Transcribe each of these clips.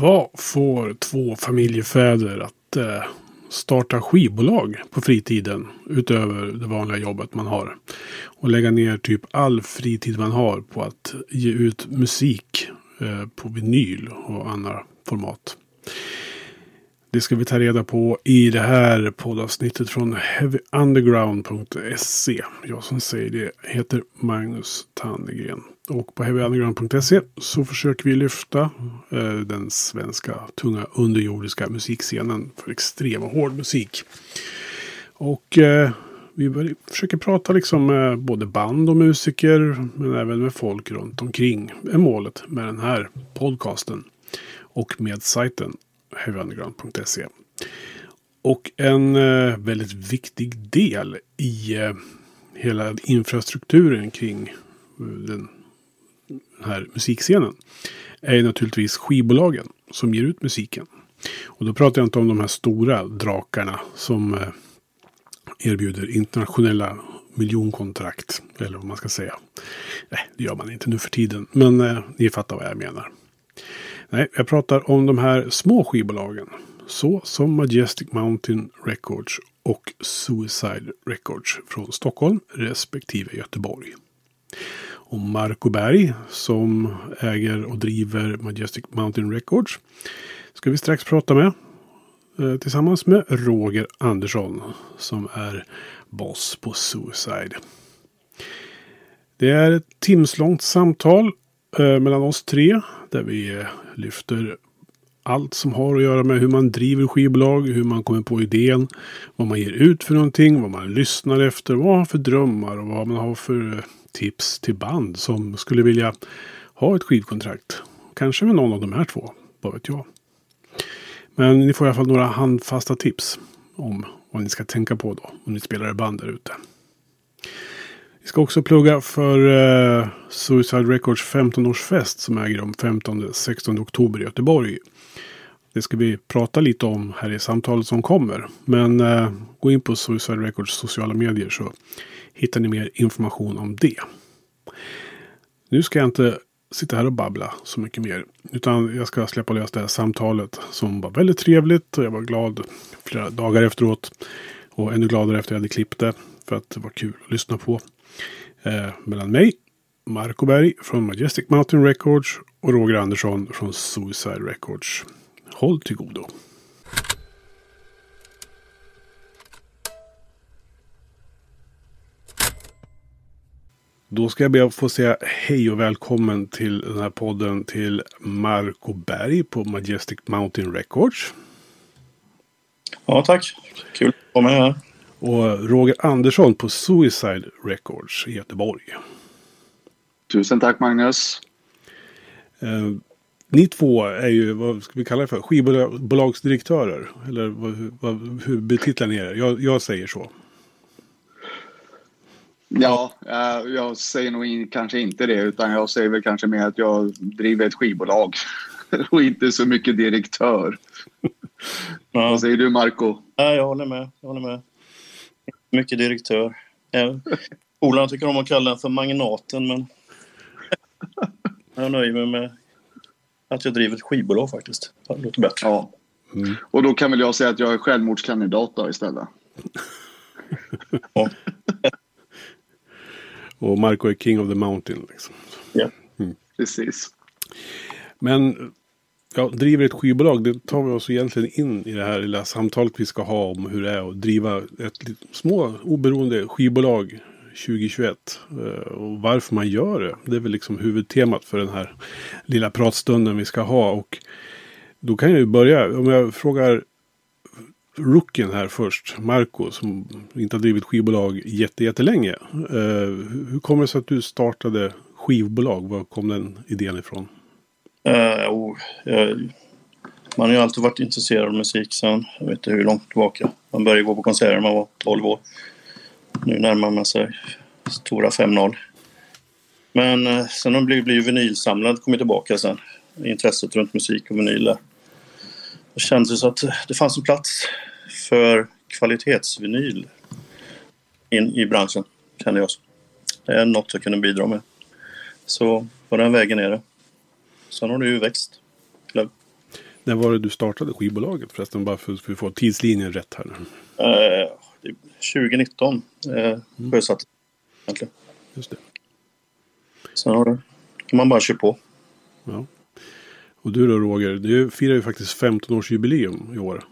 Vad får två familjefäder att eh, starta skivbolag på fritiden utöver det vanliga jobbet man har? Och lägga ner typ all fritid man har på att ge ut musik eh, på vinyl och andra format. Det ska vi ta reda på i det här poddavsnittet från heavyunderground.se. Jag som säger det heter Magnus Tannegren. Och på heavyunderground.se så försöker vi lyfta eh, den svenska tunga underjordiska musikscenen för extrem och hård musik. Och eh, vi försöker prata liksom med både band och musiker men även med folk runt omkring är målet med den här podcasten. Och med sajten heavyunderground.se. Och en eh, väldigt viktig del i eh, hela infrastrukturen kring den, den här musikscenen är naturligtvis skivbolagen som ger ut musiken. Och då pratar jag inte om de här stora drakarna som eh, erbjuder internationella miljonkontrakt. Eller vad man ska säga. Nej, det gör man inte nu för tiden. Men eh, ni fattar vad jag menar. Nej, jag pratar om de här små skivbolagen. Så som Majestic Mountain Records och Suicide Records från Stockholm respektive Göteborg. Och Marco Berg som äger och driver Majestic Mountain Records ska vi strax prata med. Eh, tillsammans med Roger Andersson som är boss på Suicide. Det är ett timslångt samtal eh, mellan oss tre där vi eh, lyfter allt som har att göra med hur man driver skivbolag, hur man kommer på idén, vad man ger ut för någonting, vad man lyssnar efter, vad man har för drömmar och vad man har för eh, tips till band som skulle vilja ha ett skivkontrakt. Kanske med någon av de här två, vad vet jag. Men ni får i alla fall några handfasta tips om vad ni ska tänka på då om ni spelar i band där ute. Vi ska också plugga för uh, Suicide Records 15-årsfest som äger rum 15-16 oktober i Göteborg. Det ska vi prata lite om här i samtalet som kommer. Men uh, gå in på Suicide Records sociala medier så hittar ni mer information om det. Nu ska jag inte sitta här och babbla så mycket mer. Utan jag ska släppa lös det här samtalet som var väldigt trevligt. Och jag var glad flera dagar efteråt. Och ännu gladare efter jag hade klippt det. För att det var kul att lyssna på eh, mellan mig, Marco Berg från Majestic Mountain Records och Roger Andersson från Suicide Records. Håll till godo. Då ska jag be att få säga hej och välkommen till den här podden till Marco Berg på Majestic Mountain Records. Ja, tack. Kul att vara med här och Roger Andersson på Suicide Records i Göteborg. Tusen tack Magnus. Eh, ni två är ju, vad ska vi kalla det för, skivbolagsdirektörer. Eller vad, vad, hur betitlar ni er? Jag, jag säger så. Ja, eh, jag säger nog in, kanske inte det utan jag säger väl kanske mer att jag driver ett skivbolag och inte så mycket direktör. Ja. Vad säger du Marco? Ja, jag håller med. Jag håller med. Mycket direktör. Polarna tycker om att kalla den för magnaten, men jag nöjer mig med att jag driver ett skivbolag faktiskt. Det låter bättre. Ja. Mm. Och då kan väl jag säga att jag är självmordskandidat då istället. ja. Och Marco är king of the mountain. Liksom. Ja, mm. precis. Men ja, driver ett skivbolag, det tar vi oss egentligen in i det här lilla samtalet vi ska ha om hur det är att driva ett små oberoende skivbolag 2021. Eh, och varför man gör det. Det är väl liksom huvudtemat för den här lilla pratstunden vi ska ha. Och då kan jag ju börja, om jag frågar rookien här först, Marco, som inte har drivit skivbolag jättelänge. Eh, hur kommer det sig att du startade skivbolag? Var kom den idén ifrån? Uh, oh, uh, man har ju alltid varit intresserad av musik sen, jag vet inte hur långt tillbaka. Man började gå på konserter när man var 12 år. Nu närmar man sig stora 5-0. Men uh, sen har det blivit vinylsamlad kommit tillbaka sen. Intresset runt musik och vinyler. Det kändes att det fanns en plats för kvalitetsvinyl in i branschen, kände jag. Det är något jag kunde bidra med. Så på den vägen är det. Sen har det ju växt. När var det du startade skivbolaget förresten? Bara för, att få tidslinjen rätt här. Uh, 2019 eh, mm. sjösatte egentligen. Just det. Sen har det, kan man bara köra på. Ja. Och du då Roger, du firar ju faktiskt 15-årsjubileum i år.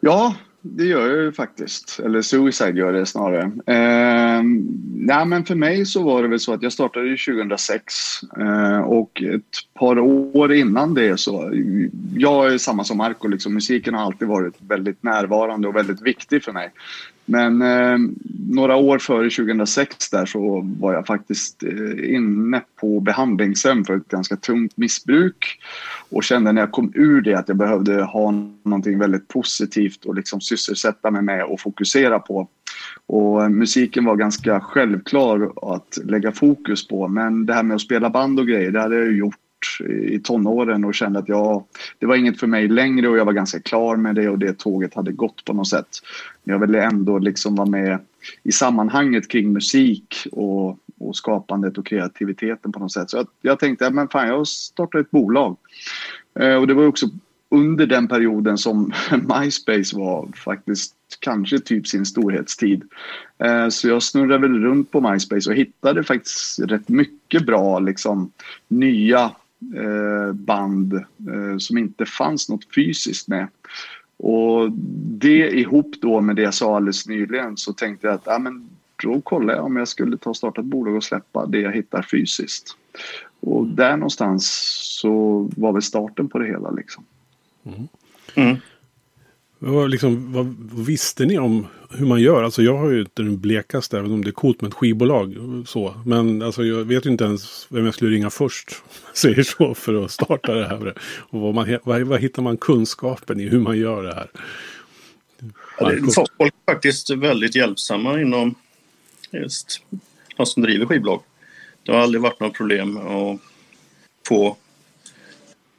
Ja, det gör jag ju faktiskt. Eller Suicide gör det snarare. Eh, Ehm, nej, men för mig så var det väl så att jag startade 2006 eh, och ett par år innan det så... Jag är samma som Marco, liksom, musiken har alltid varit väldigt närvarande och väldigt viktig för mig. Men eh, några år före 2006 där så var jag faktiskt eh, inne på behandlingshem för ett ganska tungt missbruk och kände när jag kom ur det att jag behövde ha någonting väldigt positivt och liksom sysselsätta mig med och fokusera på. Och eh, musiken var ganska självklar att lägga fokus på men det här med att spela band och grejer det hade jag gjort i tonåren och kände att jag, det var inget för mig längre och jag var ganska klar med det och det tåget hade gått på något sätt. Men jag ville ändå liksom vara med i sammanhanget kring musik och, och skapandet och kreativiteten på något sätt. Så jag, jag tänkte, men fan jag startar ett bolag. Eh, och det var också under den perioden som MySpace var faktiskt kanske typ sin storhetstid. Eh, så jag snurrade väl runt på MySpace och hittade faktiskt rätt mycket bra liksom, nya eh, band eh, som inte fanns något fysiskt med. Och det ihop då med det jag sa alldeles nyligen så tänkte jag att ja, men då kollar jag om jag skulle ta och starta ett bolag och släppa det jag hittar fysiskt. Och där någonstans så var väl starten på det hela liksom. Mm. Mm. Vad, liksom, vad, vad, visste ni om hur man gör? Alltså jag har ju inte den blekaste, även om det är coolt med ett skivbolag. Så. Men alltså, jag vet inte ens vem jag skulle ringa först. Säger så för att starta det här. Och vad, man, vad, vad hittar man kunskapen i hur man gör det här? folk är faktiskt väldigt hjälpsamma inom just de som driver skivbolag. Det har aldrig varit något problem att få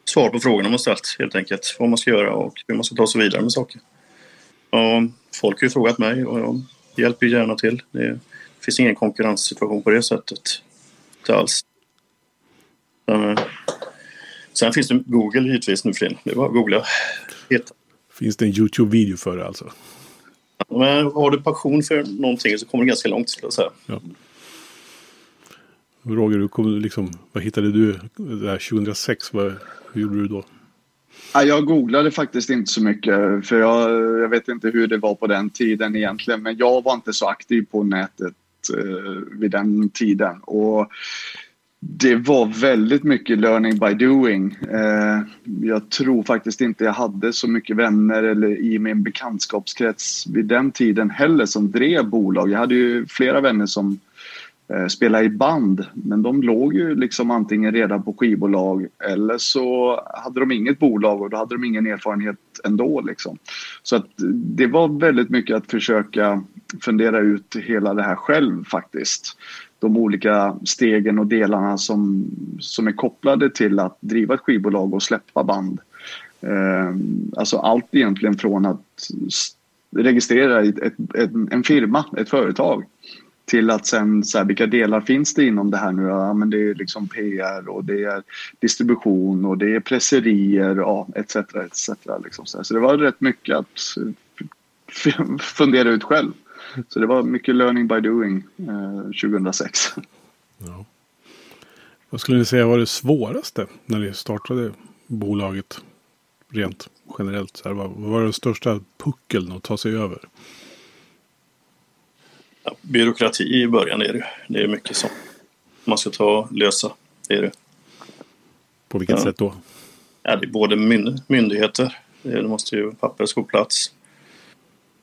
svar på frågorna man ställt helt enkelt. Vad man ska göra och hur man ska ta sig vidare med saker. Och folk har ju frågat mig och jag hjälper gärna till. Det finns ingen konkurrenssituation på det sättet. Inte alls. Sen finns det Google givetvis nu för tiden. Det att googla. Finns det en YouTube-video för det alltså? Men har du passion för någonting så kommer du ganska långt skulle jag säga. Ja. Roger, du kom, liksom, vad hittade du där 2006? Vad, hur gjorde du då? jag googlade faktiskt inte så mycket för jag, jag, vet inte hur det var på den tiden egentligen men jag var inte så aktiv på nätet eh, vid den tiden. Och det var väldigt mycket learning by doing. Eh, jag tror faktiskt inte jag hade så mycket vänner eller i min bekantskapskrets vid den tiden heller som drev bolag. Jag hade ju flera vänner som Eh, spela i band men de låg ju liksom antingen redan på skivbolag eller så hade de inget bolag och då hade de ingen erfarenhet ändå. Liksom. Så att det var väldigt mycket att försöka fundera ut hela det här själv faktiskt de olika stegen och delarna som, som är kopplade till att driva ett skivbolag och släppa band. Eh, alltså allt egentligen från att registrera ett, ett, en firma, ett företag till att sen så här, vilka delar finns det inom det här nu? Ja, men det är liksom PR och det är distribution och det är presserier ja, etc. etc. Liksom så, så det var rätt mycket att fundera ut själv. Så det var mycket learning by doing eh, 2006. Ja. Vad skulle ni säga var det svåraste när ni startade bolaget? Rent generellt. Så här, vad var den största puckeln att ta sig över? Ja, byråkrati i början är det. Det är mycket som man ska ta och lösa. Det är det. På vilket ja. sätt då? Ja, det är både myndigheter. Det måste ju papper på plats.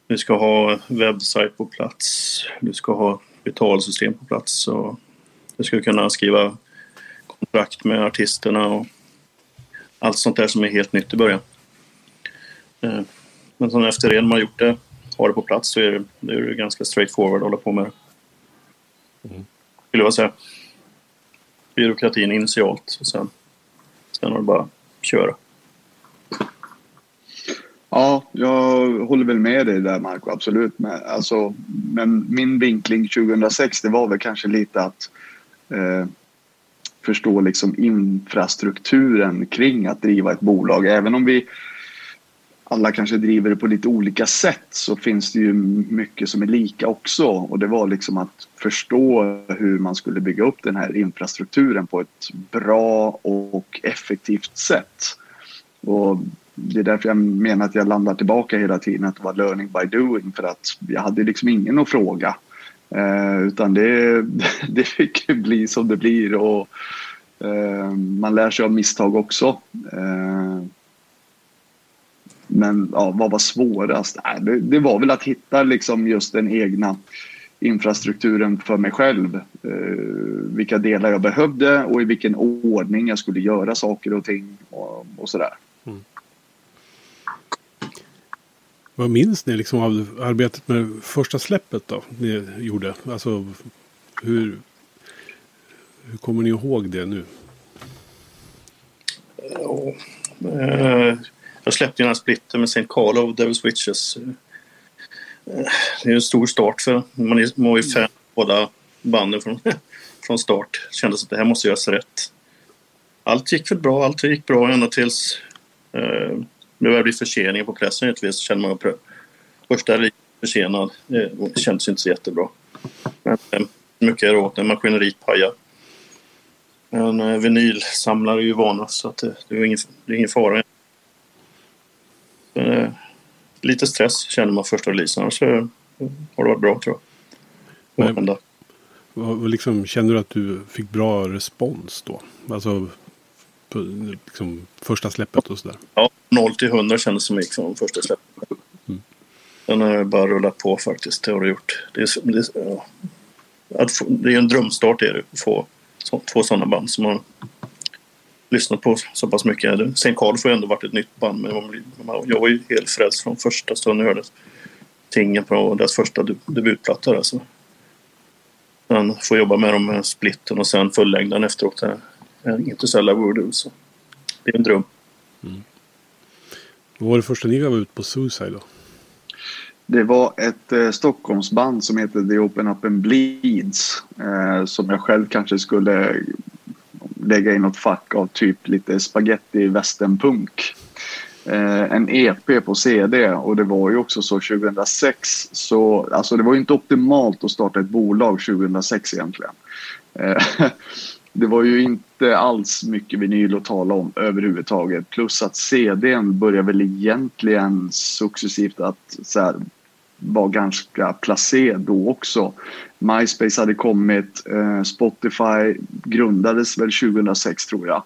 Du ska ha webbsajt på plats. Du ska ha betalsystem på plats. Och du ska kunna skriva kontrakt med artisterna och allt sånt där som är helt nytt i början. Eh, men sen efter det, när man har gjort det, har det på plats så är det, det är ganska straight forward att hålla på med det. Mm. Skulle jag säga. Byråkratin initialt och sen, sen har det bara att köra. Ja, jag håller väl med dig där Marco, absolut. Men, alltså, men min vinkling 2006 det var väl kanske lite att eh, förstå liksom infrastrukturen kring att driva ett bolag. Även om vi alla kanske driver det på lite olika sätt så finns det ju mycket som är lika också. Och det var liksom att förstå hur man skulle bygga upp den här infrastrukturen på ett bra och effektivt sätt. Och det är därför jag menar att jag landar tillbaka hela tiden att det var learning by doing för att jag hade liksom ingen att fråga. Eh, utan det, det fick bli som det blir och eh, man lär sig av misstag också. Eh, men ja, vad var svårast? Det, det, var väl att hitta liksom just den egna infrastrukturen för mig själv. Eh, vilka delar jag behövde och i vilken ordning jag skulle göra saker och ting och, och sådär. Mm. Vad minns ni liksom av arbetet med första släppet då? Ni gjorde? Alltså hur, hur kommer ni ihåg det nu? Ja, eh, jag släppte ju den här splitten med St. Carl of Devil's Witches. Eh, det är en stor start för man, är, man var ju fan båda banden från, från start. Kändes att det här måste göras rätt. Allt gick väl bra, allt gick bra ända tills eh, det började bli förseningar på pressen givetvis. Kände man att första är försenad. Det kändes inte så jättebra. Men eh, mycket är åt när maskineriet pajar. En eh, vinylsamlare är ju vana så att det, det, är ingen, det är ingen fara. Lite stress känner man första releasen. Så har det varit bra tror jag. Men, vad, liksom, kände du att du fick bra respons då? Alltså på, liksom, första släppet och sådär? Ja, 0 till 100 kändes som liksom första släppet. Mm. Den har bara rullat på faktiskt. Det har det gjort. Det är, det, ja. att få, det är en drömstart är det, att få så, två sådana band som har lyssnat på så pass mycket. St. Carl får ju ändå varit ett nytt band men jag var ju helt frälst från första stunden jag hörde tingen på deras första debutplatta. Alltså. Sen får jobba med dem med splitten och sen fullängden efteråt. Interstellar Voodoo. Så det är en dröm. Mm. Vad var det första ni gav ut på Suicide då? Det var ett eh, Stockholmsband som heter The Open Up and Bleeds. Eh, som jag själv kanske skulle lägga in något fack av typ lite spaghetti västernpunk. Eh, en EP på CD och det var ju också så 2006 så alltså det var ju inte optimalt att starta ett bolag 2006 egentligen. Eh, det var ju inte alls mycket vinyl att tala om överhuvudtaget. Plus att CDn började väl egentligen successivt att så här, vara ganska placé då också. MySpace hade kommit, eh, Spotify grundades väl 2006 tror jag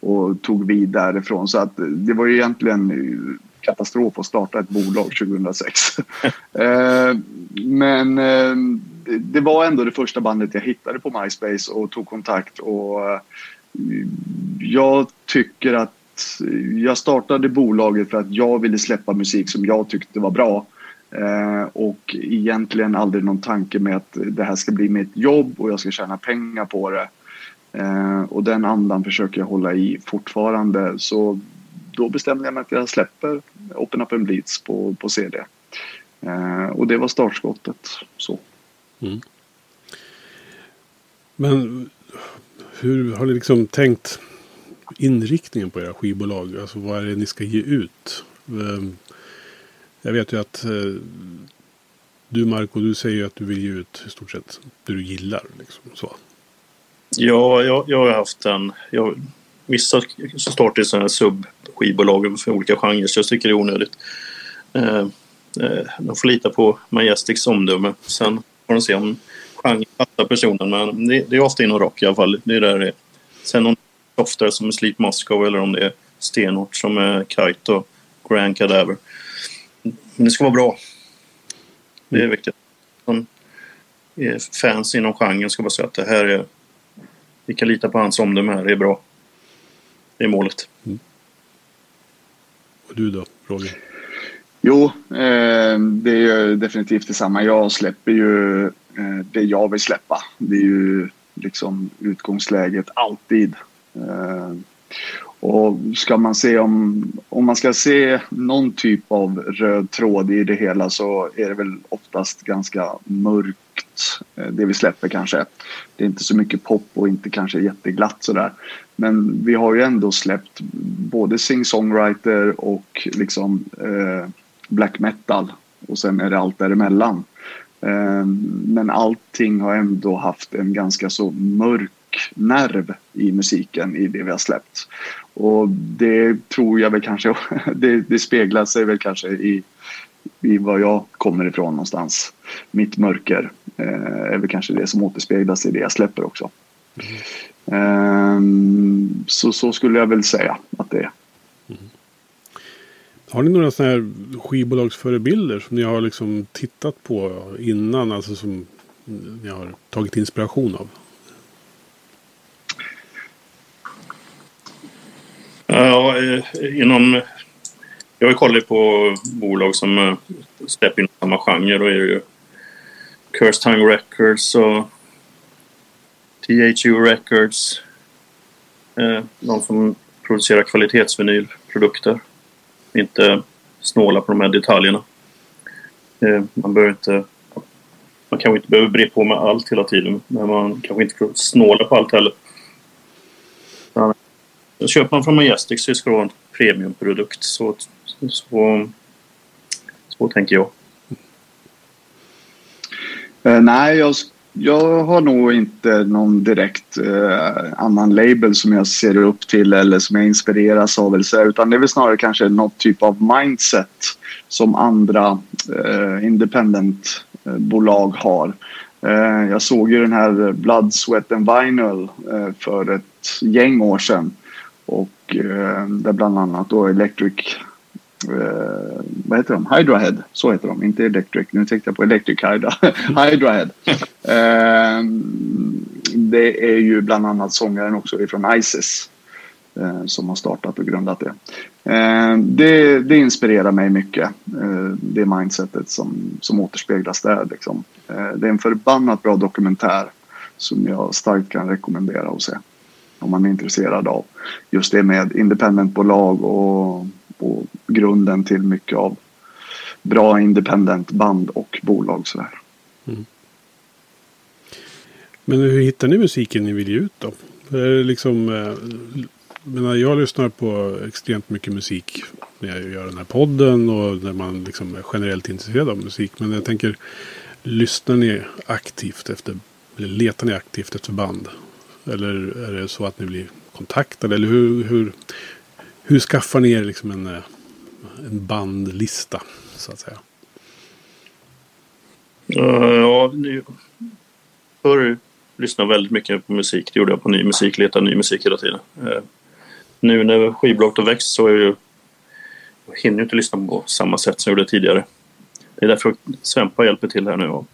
och tog vid därifrån. Så att det var ju egentligen katastrof att starta ett bolag 2006. eh, men eh, det var ändå det första bandet jag hittade på MySpace och tog kontakt. Och eh, jag tycker att jag startade bolaget för att jag ville släppa musik som jag tyckte var bra. Eh, och egentligen aldrig någon tanke med att det här ska bli mitt jobb och jag ska tjäna pengar på det. Eh, och den andan försöker jag hålla i fortfarande. Så då bestämde jag mig att jag släpper Open Up and Bleeds på, på CD. Eh, och det var startskottet. Så. Mm. Men hur har ni liksom tänkt inriktningen på era skivbolag? Alltså vad är det ni ska ge ut? Jag vet ju att eh, du Marco, du säger ju att du vill ge ut i stort sett det du gillar. Liksom, så. Ja, jag, jag har haft en... Jag, vissa startar sådana här sub-skivbolag för olika genrer så jag tycker det är onödigt. Eh, eh, de får lita på Majestics omdöme. Sen får de se om genren passar personen. Men det, det, är ofta inom rock i alla fall. Det är där det är. Sen om det är oftare som är Sleep Moscow eller om det är stenhårt som är Kite och Grand Cadaver. Men det ska vara bra. Det är mm. viktigt. Som fans inom genren ska bara säga att det här är... Vi kan lita på hans omdöme här, det är bra. Det är målet. Mm. Och du då, Roger? Jo, eh, det är definitivt detsamma. Jag släpper ju eh, det jag vill släppa. Det är ju liksom utgångsläget alltid. Eh, och ska man se om, om man ska se någon typ av röd tråd i det hela så är det väl oftast ganska mörkt eh, det vi släpper kanske. Det är inte så mycket pop och inte kanske jätteglatt sådär. Men vi har ju ändå släppt både sing-songwriter och liksom eh, black metal. Och sen är det allt däremellan. Eh, men allting har ändå haft en ganska så mörk nerv i musiken i det vi har släppt. Och det tror jag väl kanske, det, det speglar sig väl kanske i, i var jag kommer ifrån någonstans. Mitt mörker eh, är väl kanske det som återspeglas i det jag släpper också. Mm. Um, så, så skulle jag väl säga att det är. Mm. Har ni några sådana här skivbolagsförebilder som ni har liksom tittat på innan? Alltså som ni har tagit inspiration av? Ja, eh, Eh, inom... Jag har kollat på bolag som eh, släpper in samma genre. Då är det ju Cursed Tongue Records och THU Records. Eh, de som producerar kvalitetsvinylprodukter. Inte snåla på de här detaljerna. Eh, man behöver inte... Man kanske inte behöver bre på med allt hela tiden. Men man kanske inte får snåla på allt heller. Köper man från Majestic så ska det vara en premiumprodukt. Så, så, så tänker jag. Uh, nej, jag, jag har nog inte någon direkt uh, annan label som jag ser upp till eller som jag inspireras av. utan det är väl snarare kanske något typ av mindset som andra eh, uh, independent-bolag har. Jag såg ju den här Blood, Sweat and Vinyl för ett gäng år sedan. Och eh, där bland annat då Electric eh, vad heter de? Hydrahead, så heter de. Inte Electric, nu tänkte jag på Electric Hydra. Hydrahead. Eh, det är ju bland annat sångaren också ifrån Isis eh, som har startat och grundat det. Eh, det. det. inspirerar mig mycket, eh, det mindsetet som, som återspeglas där. Liksom. Eh, det är en förbannat bra dokumentär som jag starkt kan rekommendera att se om man är intresserad av just det med independentbolag och, och grunden till mycket av bra independent band och bolag. Sådär. Mm. Men hur hittar ni musiken ni vill ge ut då? Är liksom, eh, menar, jag lyssnar på extremt mycket musik när jag gör den här podden och när man liksom är generellt intresserad av musik. Men jag tänker, lyssnar ni aktivt efter, eller letar ni aktivt efter band? Eller är det så att ni blir kontaktade? Eller hur, hur, hur skaffar ni er liksom en, eh, en bandlista så att säga? Uh, ja, förr lyssnade väldigt mycket på musik. Det gjorde jag på ny musik, letade ny musik hela tiden. Uh, nu när skivbolaget har växt så är jag, jag hinner inte lyssna på samma sätt som jag gjorde tidigare. Det är därför Svempa hjälper till här nu och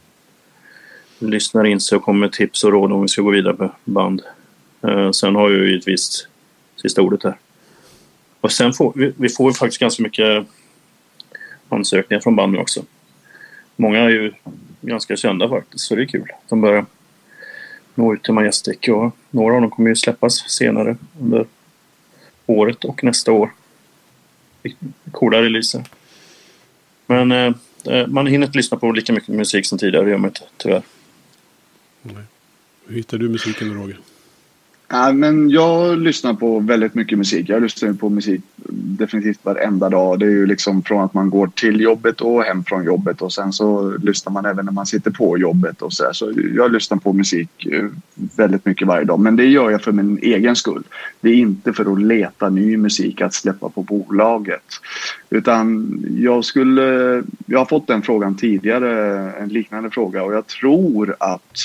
lyssnar in sig och kommer med tips och råd om vi ska gå vidare med band. Eh, sen har ju givetvis sista ordet där. Och sen får vi, vi får faktiskt ganska mycket ansökningar från band nu också. Många är ju ganska kända faktiskt, så det är kul. De börjar nå ut till Majestic och några av dem kommer ju släppas senare under året och nästa år. Coola releaser. Men eh, eh, man hinner inte lyssna på lika mycket musik som tidigare, det gör man inte tyvärr. Nej. Hur hittar du musiken Roger? Ja, men jag lyssnar på väldigt mycket musik. Jag lyssnar på musik definitivt varenda dag. Det är ju liksom från att man går till jobbet och hem från jobbet och sen så lyssnar man även när man sitter på jobbet och så, så jag lyssnar på musik eh, väldigt mycket varje dag. Men det gör jag för min egen skull. Det är inte för att leta ny musik att släppa på bolaget. Utan jag skulle... Jag har fått den frågan tidigare, en liknande fråga och jag tror att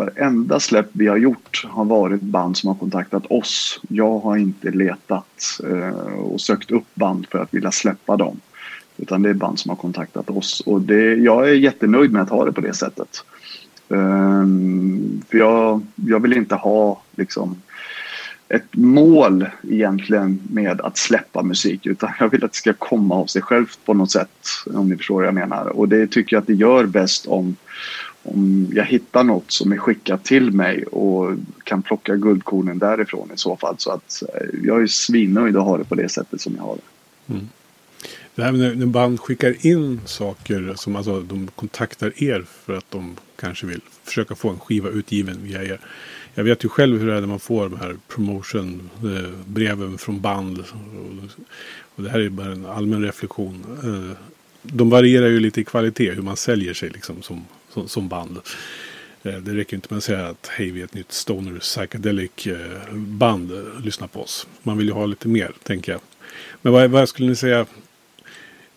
Varenda släpp vi har gjort har varit band som har kontaktat oss. Jag har inte letat eh, och sökt upp band för att vilja släppa dem. Utan det är band som har kontaktat oss. Och det, jag är jättenöjd med att ha det på det sättet. Ehm, för jag, jag vill inte ha liksom ett mål egentligen med att släppa musik utan jag vill att det ska komma av sig självt på något sätt om ni förstår vad jag menar. Och det tycker jag att det gör bäst om, om jag hittar något som är skickat till mig och kan plocka guldkornen därifrån i så fall. Så att eh, jag är svinnöjd att ha det på det sättet som jag har det. Mm. Det här när, när band skickar in saker som alltså de kontaktar er för att de kanske vill försöka få en skiva utgiven via er. Jag vet ju själv hur det är när man får de här promotion-breven eh, från band. Och det här är bara en allmän reflektion. Eh, de varierar ju lite i kvalitet hur man säljer sig liksom som, som, som band. Eh, det räcker inte med att säga att hej vi är ett nytt stoner psychedelic eh, band. Lyssna på oss. Man vill ju ha lite mer tänker jag. Men vad, vad skulle ni säga?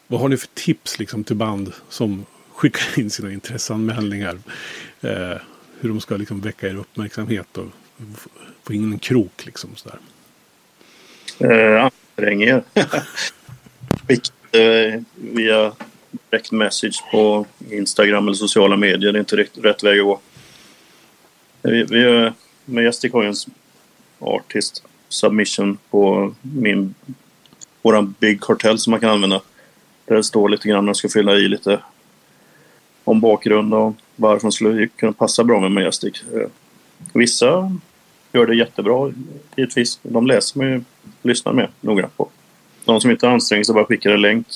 Vad har ni för tips liksom till band som skickar in sina intresseanmälningar? Eh, hur de ska liksom väcka er uppmärksamhet och få in en krok liksom sådär. Eh, ansträng er. Skicka eh, via direct message på Instagram eller sociala medier. Det är inte rätt, rätt väg att gå. Vi, vi Majestic har ju en artist submission på min våran Big Cartel som man kan använda. Där det står lite grann, man ska fylla i lite om bakgrund och varför de skulle kunna passa bra med Majestic. Vissa gör det jättebra givetvis. De läser man ju lyssnar med noga på. De som inte anstränger sig bara skickar en länk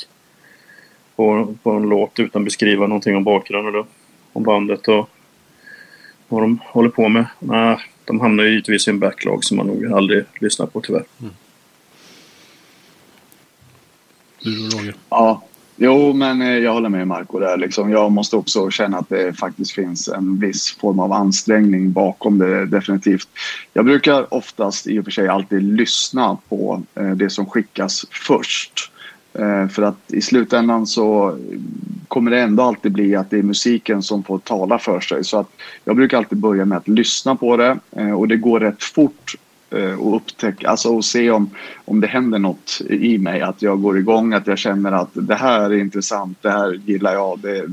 på, på en låt utan beskriva någonting om bakgrunden eller om bandet och vad de håller på med. Nej, de hamnar ju givetvis i en backlog som man nog aldrig lyssnar på tyvärr. Mm. Du Roger? Ja, Jo, men eh, jag håller med Marco där. Liksom. Jag måste också känna att det faktiskt finns en viss form av ansträngning bakom det definitivt. Jag brukar oftast i och för sig alltid lyssna på eh, det som skickas först. Eh, för att i slutändan så kommer det ändå alltid bli att det är musiken som får tala för sig. Så att jag brukar alltid börja med att lyssna på det eh, och det går rätt fort eh, att och upptäcka, alltså och se om, om det händer något i mig. Att jag går igång, att jag känner att det här är intressant, det här gillar jag. Det,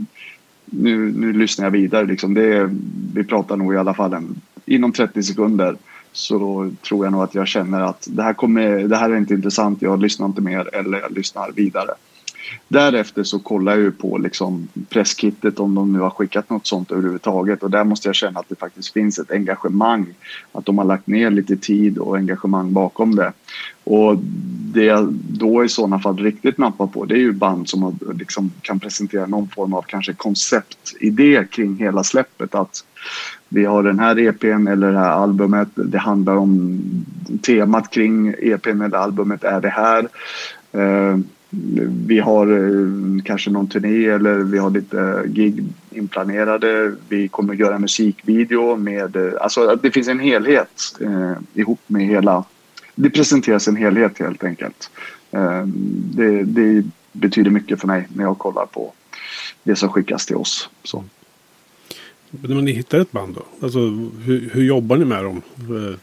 nu, nu lyssnar jag vidare. Liksom. Det, vi pratar nog i alla fall en, inom 30 sekunder så då tror jag nog att jag känner att det här, kommer, det här är inte intressant, jag lyssnar inte mer eller jag lyssnar vidare. Därefter så kollar jag ju på liksom presskittet om de nu har skickat något sånt överhuvudtaget och där måste jag känna att det faktiskt finns ett engagemang. Att de har lagt ner lite tid och engagemang bakom det. Och det jag då i sådana fall riktigt nappar på det är ju band som liksom kan presentera någon form av kanske konceptidé kring hela släppet. Att vi har den här EPn eller det här albumet. Det handlar om temat kring EPn eller albumet är det här. Eh, vi har eh, kanske någon turné eller vi har lite gig inplanerade. Vi kommer att göra musikvideo med, eh, alltså det finns en helhet eh, ihop med hela, det presenteras en helhet helt enkelt. Eh, det, det, betyder mycket för mig när jag kollar på det som skickas till oss. Så. Men när ni hittar ett band då, alltså hur, hur jobbar ni med dem? Eh,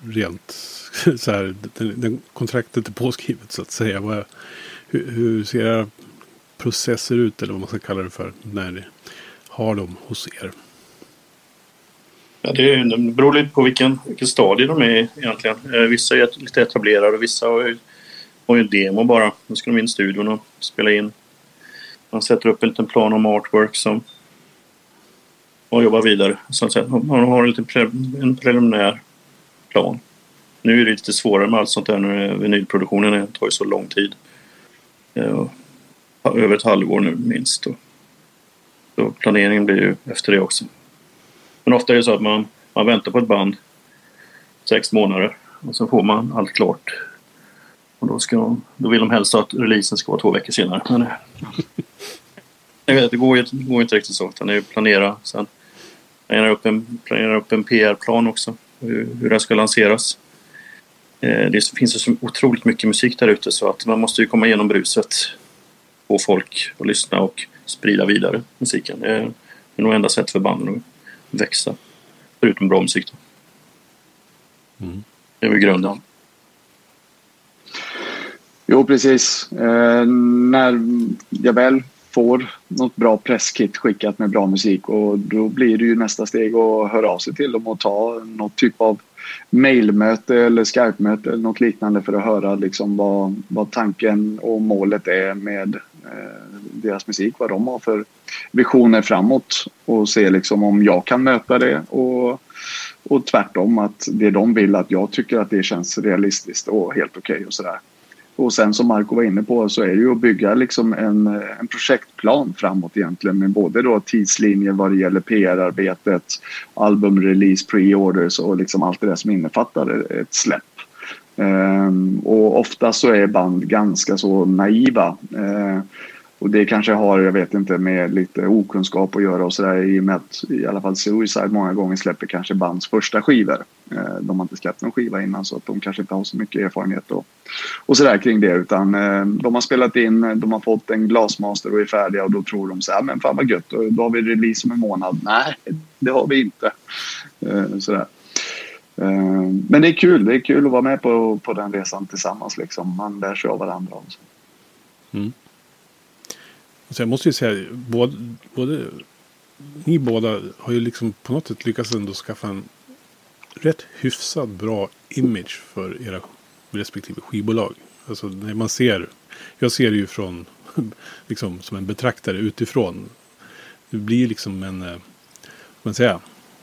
rent så här, den, den kontraktet är påskrivet så att säga. Vad, hur, hur ser era processer ut eller vad man ska kalla det för när ni har dem hos er? Ja, det, det beror lite på vilken, vilken stadie de är egentligen. Eh, vissa är lite etablerade och vissa har ju, har ju en demo bara. Då ska de in i studion och spela in. Man sätter upp en liten plan om artwork som och jobbar vidare. Så att säga. Man har en, liten pre, en preliminär plan. Nu är det lite svårare med allt sånt där när vinylproduktionen tar ju så lång tid. Eh, över ett halvår nu minst. Så planeringen blir ju efter det också. Men ofta är det så att man, man väntar på ett band sex månader och så får man allt klart. Och då, ska, då vill de helst att releasen ska vara två veckor senare. Men, jag vet, det går ju det går inte riktigt så. Utan det är planera. Sen planera upp en, planera upp en PR-plan också. Hur, hur den ska lanseras. Eh, det finns så otroligt mycket musik där ute så att man måste ju komma igenom bruset. Få folk att lyssna och sprida vidare musiken. Det är nog enda sättet för banden att växa. Förutom bra musik då. Mm. Det är väl grunden. Jo, precis. Eh, när jag väl får något bra presskit skickat med bra musik och då blir det ju nästa steg att höra av sig till dem och ta något typ av mailmöte eller Skype-möte eller något liknande för att höra liksom vad, vad tanken och målet är med eh, deras musik, vad de har för visioner framåt och se liksom om jag kan möta det och, och tvärtom att det de vill att jag tycker att det känns realistiskt och helt okej okay och sådär. Och sen som Marco var inne på så är det ju att bygga liksom en, eh, en projektplan framåt egentligen med både då tidslinjer vad det gäller PR-arbetet, albumrelease, pre-orders och liksom allt det där som innefattar ett släpp. Um, och ofta så är band ganska så naiva. Uh, och det kanske har, jag vet inte, med lite okunskap att göra och sådär i och med att i alla fall Suicide många gånger släpper kanske bands första skivor. Eh, de har inte släppt någon skiva innan så att de kanske inte har så mycket erfarenhet och, och sådär kring det utan eh, de har spelat in, de har fått en glasmaster och är färdiga och då tror de så här, men fan vad gött, då har vi release om en månad. Nej, det har vi inte. Eh, sådär. Men det är kul, det är kul att vara med på, på den resan tillsammans liksom. Man lär sig av varandra. Och så. Mm. Så jag måste ju säga, både, både ni båda har ju liksom på något sätt lyckats ändå skaffa en rätt hyfsat bra image för era respektive skivbolag. Alltså när man ser, jag ser det ju från, liksom som en betraktare utifrån. Det blir liksom en, eh, vad man säga,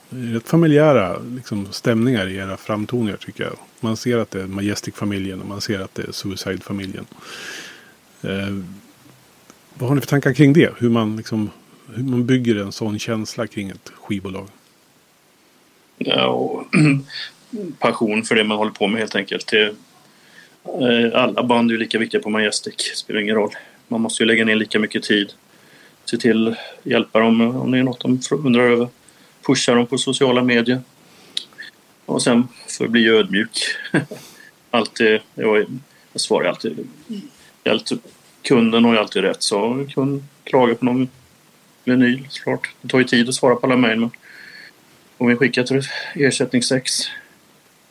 rätt familjära liksom, stämningar i era framtoningar tycker jag. Man ser att det är Majestic-familjen och man ser att det är Suicide-familjen. Eh, vad har ni för tankar kring det? Hur man, liksom, hur man bygger en sån känsla kring ett skivbolag? Ja, och passion för det man håller på med helt enkelt. Det, eh, alla band är lika viktiga på Majestic, Det spelar ingen roll. Man måste ju lägga ner lika mycket tid. Se till hjälpa dem om det är något de undrar över. Pusha dem på sociala medier. Och sen för att bli ödmjuk. alltid, jag, jag svarar alltid. alltid kunden har ju alltid rätt. Så kund klagar på någon vinyl såklart. Det tar ju tid att svara på alla mejl men om vi skickar till ersättningsex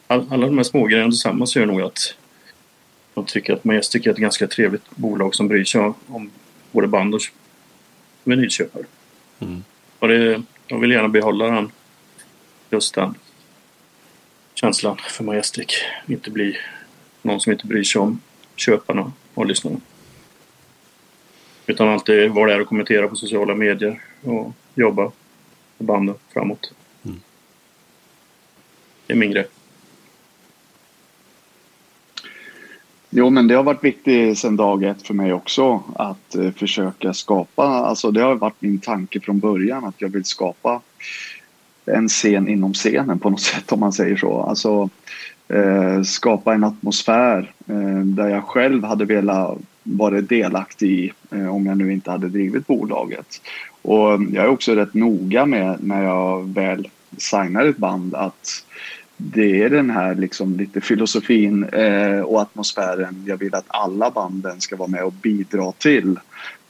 all, alla de här smågrejerna tillsammans gör nog att de tycker att Majestic är ett ganska trevligt bolag som bryr sig om både band och vinylköpare. Mm. Och det, jag vill gärna behålla den, just den känslan för Majestic. Inte bli någon som inte bryr sig om köparna och lyssnarna. Utan alltid vara där och kommentera på sociala medier och jobba med banden framåt. Mm. Det är min grej. Jo, men det har varit viktigt sedan dag ett för mig också att eh, försöka skapa, alltså det har varit min tanke från början att jag vill skapa en scen inom scenen på något sätt om man säger så. Alltså eh, skapa en atmosfär eh, där jag själv hade velat varit delaktig i eh, om jag nu inte hade drivit bolaget. Och jag är också rätt noga med när jag väl signar ett band att det är den här liksom lite filosofin eh, och atmosfären jag vill att alla banden ska vara med och bidra till.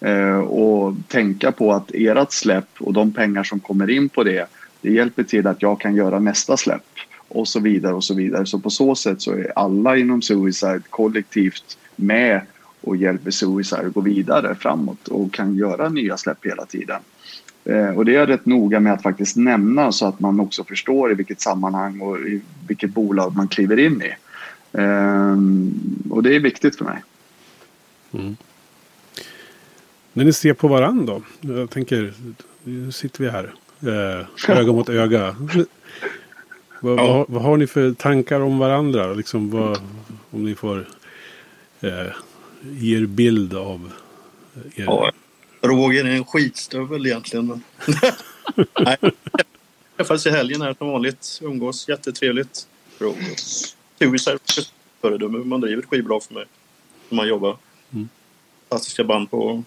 Eh, och tänka på att ert släpp och de pengar som kommer in på det, det hjälper till att jag kan göra nästa släpp och så vidare och så vidare. Så på så sätt så är alla inom Suicide kollektivt med och hjälper Suicide att gå vidare framåt och kan göra nya släpp hela tiden. Eh, och det är jag rätt noga med att faktiskt nämna så att man också förstår i vilket sammanhang och i vilket bolag man kliver in i. Eh, och det är viktigt för mig. Mm. När ni ser på varandra då? Jag tänker, nu sitter vi här. Eh, öga mot öga. vad, ja. vad, vad, har ni för tankar om varandra? Liksom vad, om ni får eh, er bild av er? Ja, Roger är en skitstövel egentligen. Men... Nej. Träffades i helgen här som vanligt. Umgås jättetrevligt. Suicide föredöme man driver ett skivbolag för mig. När man jobbar. Mm. Fantastiska band på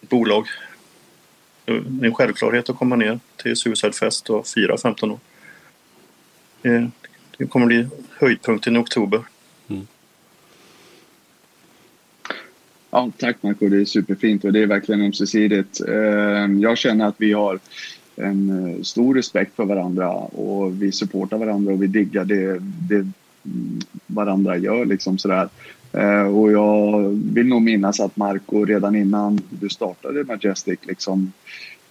ett bolag. Det är en självklarhet att komma ner till Suicide Fest och fira 15 år. Det kommer bli höjdpunkten i oktober. Ja, tack Marco, det är superfint och det är verkligen ömsesidigt. Ehm, jag känner att vi har en eh, stor respekt för varandra och vi supportar varandra och vi diggar det, det mm, varandra gör. Liksom sådär. Ehm, och jag vill nog minnas att Marco redan innan du startade Majestic liksom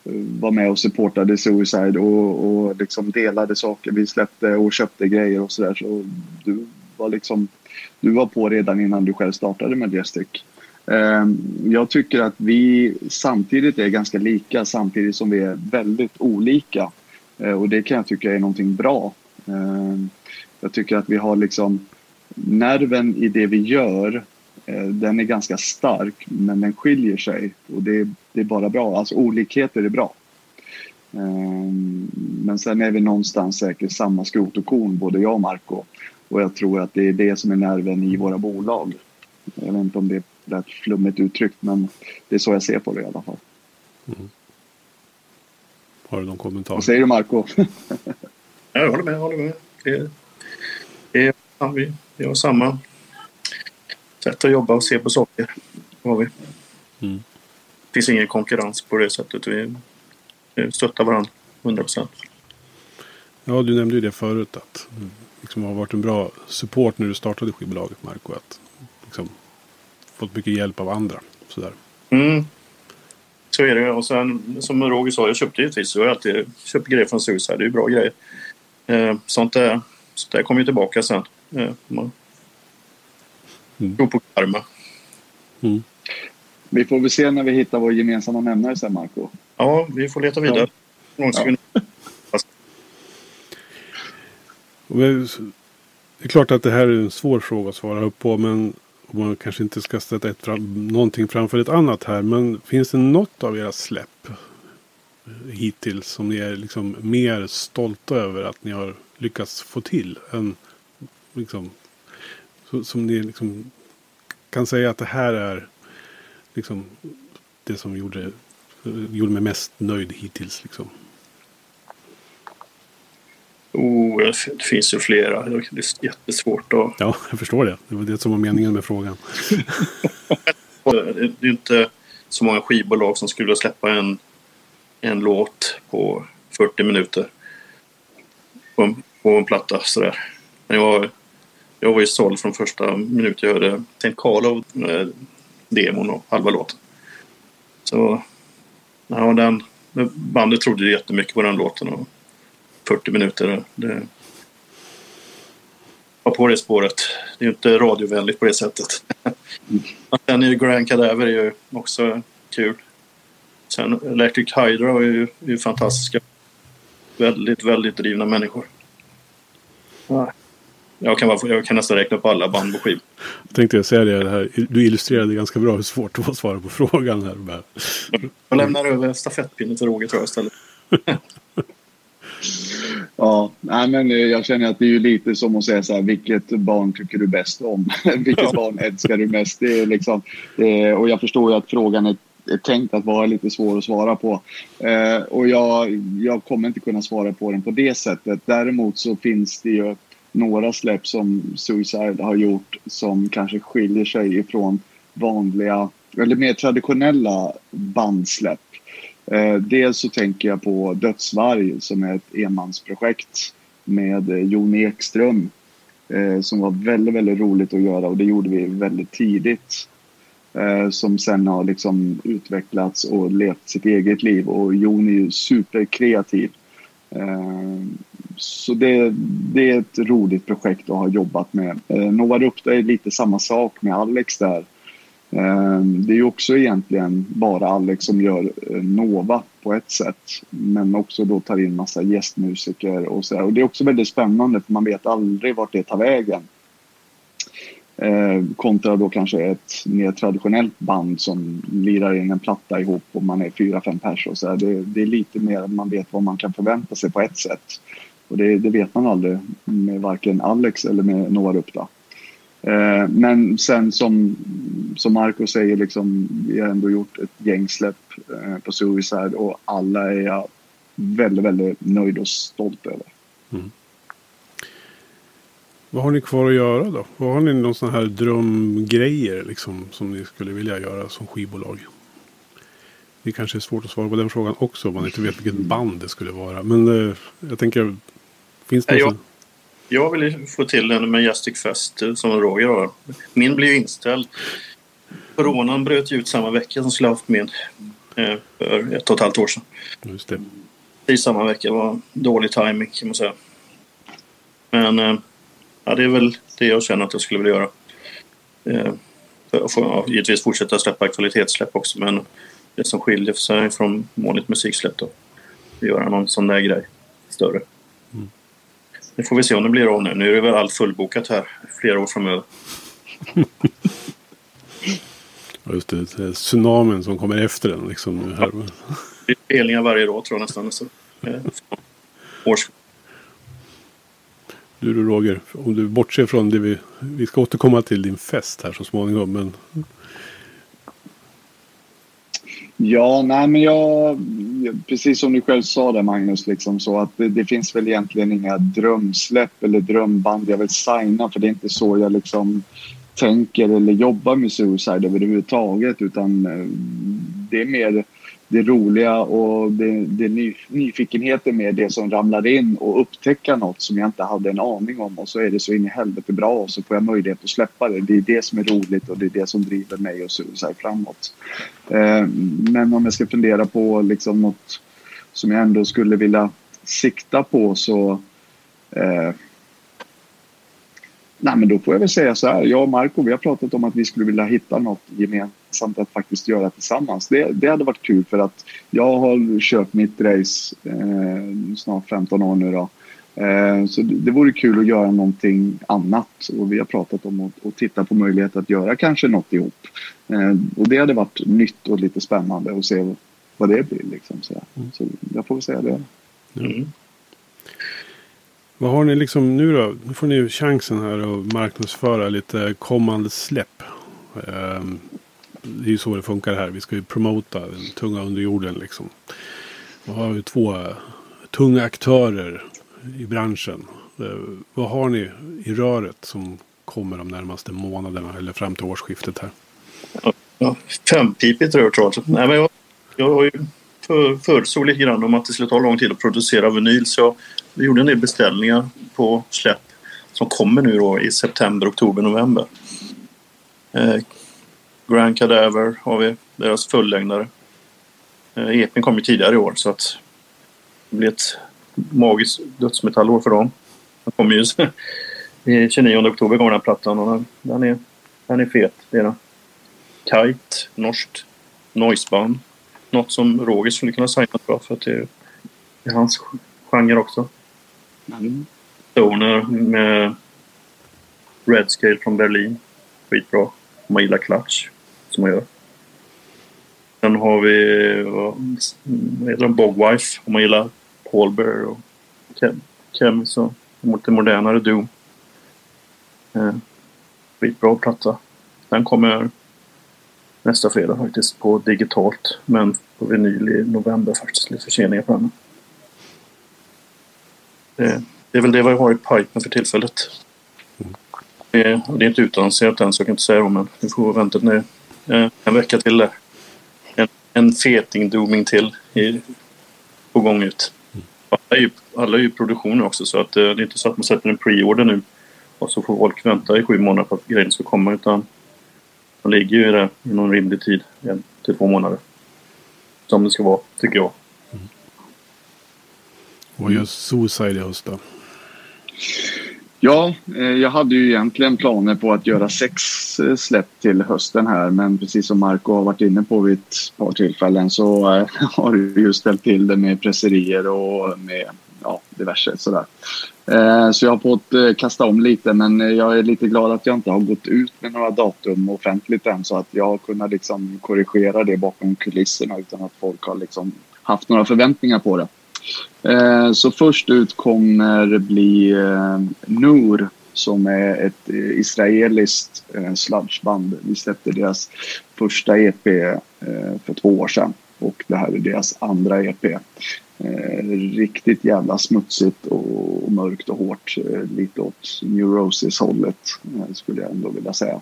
eh, var med och supportade Suicide och, och liksom delade saker. Vi släppte och köpte grejer och sådär. Så du var liksom du var på redan innan du själv startade Majestic. Ehm, jag tycker att vi samtidigt är ganska lika samtidigt som vi är väldigt olika. Eh, och det kan jag tycka är någonting bra. Ehm, jag tycker att vi har liksom nerven i det vi gör, eh, den är ganska stark men den skiljer sig och det, det är bara bra. Alltså olikheter är bra. Ehm, men sen är vi någonstans säkert samma skrot och korn, både jag och Marco. Och jag tror att det är det som är nerven i våra bolag. Jag vet inte om det är rätt flummigt uttryckt men det är så jag ser på det i alla fall. Mm. Har du någon kommentar? Vad säger du Marco? jag håller med. Jag håller med. Det, det, ja, vi, vi har samma sätt att jobba och se på saker. Har vi. Mm. Det finns ingen konkurrens på det sättet. Vi, vi stöttar varandra 100 procent. Ja, du nämnde ju det förut att det liksom har varit en bra support när du startade skivbolaget Marco. Att liksom, fått mycket hjälp av andra. Sådär. Mm. Så är det. Och sen som Roger sa, jag köpte givetvis. Jag har alltid köpt grejer från Suicide. Det är ju bra grejer. Eh, sånt där, sånt där kommer ju tillbaka sen. Eh, man mm. tror på karma. Mm. Vi får väl se när vi hittar vår gemensamma nämnare sen, Marco. Ja, vi får leta vidare. Ja. Ja. Det är klart att det här är en svår fråga att svara upp på. Men man kanske inte ska sätta ett fram, någonting framför ett annat här. Men finns det något av era släpp hittills som ni är liksom mer stolta över att ni har lyckats få till? Än, liksom, som ni liksom kan säga att det här är liksom det som gjorde, gjorde mig mest nöjd hittills. Liksom. Oh, det finns ju flera. Det är jättesvårt att... Ja, jag förstår det. Det var det som var meningen med frågan. det är inte så många skivbolag som skulle släppa en, en låt på 40 minuter på en, på en platta sådär. Men jag, jag var ju såld från första minut jag hörde St. Carlo, eh, demon och halva låten. Så ja, den, bandet trodde jättemycket på den låten. Och 40 minuter. Det var på det spåret. Det är ju inte radiovänligt på det sättet. Sen är ju Grand Cadaver är ju också kul. Sen Electric Hydra är ju, är ju fantastiska. Väldigt, väldigt drivna människor. Jag kan, bara, jag kan nästan räkna upp alla band på skiv. Jag tänkte jag säga det här. Du illustrerade ganska bra hur svårt det var att svara på frågan här. Jag lämnar över stafettpinnen till Roger tror jag istället. Ja, nej, men eh, jag känner att det är lite som att säga så här, vilket barn tycker du bäst om? vilket barn älskar du mest? Det är liksom, eh, och jag förstår ju att frågan är, är tänkt att vara lite svår att svara på. Eh, och jag, jag kommer inte kunna svara på den på det sättet. Däremot så finns det ju några släpp som Suicide har gjort som kanske skiljer sig ifrån vanliga eller mer traditionella bandsläpp. Eh, dels så tänker jag på Dödsvarg som är ett enmansprojekt med eh, Jon Ekström eh, som var väldigt, väldigt roligt att göra och det gjorde vi väldigt tidigt. Eh, som sen har liksom utvecklats och levt sitt eget liv och Jon är ju superkreativ. Eh, så det, det är ett roligt projekt att ha jobbat med. Eh, Nova Rupta är lite samma sak med Alex där. Ehm, det är ju också egentligen bara Alex som gör eh, Nova på ett sätt. Men också då tar in massa gästmusiker och så. Och det är också väldigt spännande för man vet aldrig vart det tar vägen. Ehm, kontra då kanske ett mer traditionellt band som lirar in en platta ihop och man är fyra, fem pers och så. Det, det, är lite mer att man vet vad man kan förvänta sig på ett sätt. Och det, det vet man aldrig med varken Alex eller med Nova Rupta. Eh, men sen som, som Marco säger, liksom, vi har ändå gjort ett gängsläpp eh, på Suicide och alla är jag väldigt, väldigt nöjd och stolt över. Mm. Vad har ni kvar att göra då? Vad har ni någon sån här drömgrejer liksom, som ni skulle vilja göra som skivbolag? Det kanske är svårt att svara på den frågan också om man inte vet vilket band det skulle vara. Men eh, jag tänker, finns det något? Jag vill få till en Majestic Fest eh, som Roger har. Min blev inställd. Coronan bröt ut samma vecka som skulle haft min. Eh, för ett och ett halvt år sedan. Just det. I samma vecka var dålig timing kan man säga. Men eh, ja, det är väl det jag känner att jag skulle vilja göra. Jag får ja, givetvis fortsätta släppa kvalitetssläpp också men det som skiljer sig från vanligt musiksläpp då. Göra någon sån där grej större. Nu får vi se om det blir av nu. Nu är det väl allt fullbokat här flera år framöver. Just det, det tsunamin som kommer efter den. Liksom, nu här. Det är spelningar varje dag tror jag nästan. Så, eh, års... Du då Roger, om du bortser från det vi... Vi ska återkomma till din fest här så småningom. Men Ja, nej men jag, precis som du själv sa där Magnus, liksom så att det, det, finns väl egentligen inga drömsläpp eller drömband jag vill signa för det är inte så jag liksom tänker eller jobbar med Suicide överhuvudtaget utan eh, det är mer det roliga och det, det ny, nyfikenheten med det som ramlar in och upptäcka något som jag inte hade en aning om och så är det så in i helvete bra och så får jag möjlighet att släppa det. Det är det som är roligt och det är det som driver mig och Suicide framåt. Eh, men om jag ska fundera på liksom något som jag ändå skulle vilja sikta på så eh, Nej, men då får jag väl säga så här. Jag och Marco vi har pratat om att vi skulle vilja hitta något gemensamt att faktiskt göra tillsammans. Det, det hade varit kul för att jag har kört mitt race eh, snart 15 år nu då. Eh, så det, det vore kul att göra någonting annat och vi har pratat om att, att titta på möjlighet att göra kanske något ihop. Eh, och det hade varit nytt och lite spännande att se vad det blir. Liksom, så, mm. så jag får väl säga det. Mm. Vad har ni liksom nu då? Nu får ni chansen här att marknadsföra lite kommande släpp. Ehm, det är ju så det funkar här. Vi ska ju promota den tunga underjorden liksom. Vi har ju två eh, tunga aktörer i branschen. Ehm, vad har ni i röret som kommer de närmaste månaderna eller fram till årsskiftet här? Ja, fempipigt rör tror jag. Nej, men jag, jag har ju för, förutsåg lite grann om att det skulle ta lång tid att producera vinyl så jag vi gjorde en del beställningar på släpp som kommer nu då i september, oktober, november. Eh, Grand Cadaver har vi, deras fullängdare. Eh, EPn kom ju tidigare i år så att det blir ett magiskt dödsmetallår för dem. Den kommer ju 29 oktober kommer den plattan och den är, den är fet. Det är den. Kite, norskt noiseband. Något som Roger skulle kunna signa bra för att det är hans genre också. Mm. Stoner med Redscale från Berlin. Skitbra. Om man gillar Clutch, som man gör. Sen har vi vad heter de? Bogwife om man gillar Paul Bear och Kem, Kem så lite modernare Doom. Eh, skitbra platta. Den kommer nästa fredag faktiskt på digitalt men på vinyl i november faktiskt. Lite förseningar på den. Det, det är väl det vi har i pipen för tillfället. Det, det är inte utannonserat än så jag kan inte säga det men vi får vänta nu eh, en vecka till där. En, en feting-dooming till i, på gång ut. Alla är, ju, alla är ju produktion också så att eh, det är inte så att man sätter en pre-order nu och så får folk vänta i sju månader på att grejen ska komma utan de ligger ju där i någon rimlig tid, en till två månader. Som det ska vara, tycker jag. Vad gör Suicide i höst då? Ja, eh, jag hade ju egentligen planer på att göra sex eh, släpp till hösten här men precis som Marco har varit inne på vid ett par tillfällen så eh, har du ju ställt till det med presserier och med diverse sådär. Eh, så jag har fått eh, kasta om lite men jag är lite glad att jag inte har gått ut med några datum offentligt än så att jag har kunnat liksom korrigera det bakom kulisserna utan att folk har liksom haft några förväntningar på det. Eh, så först ut kommer bli eh, Noor som är ett israeliskt sludgeband. Vi släppte deras första EP för två år sedan och det här är deras andra EP. Eh, riktigt jävla smutsigt och mörkt och hårt. Eh, lite åt Neurosis-hållet eh, skulle jag ändå vilja säga.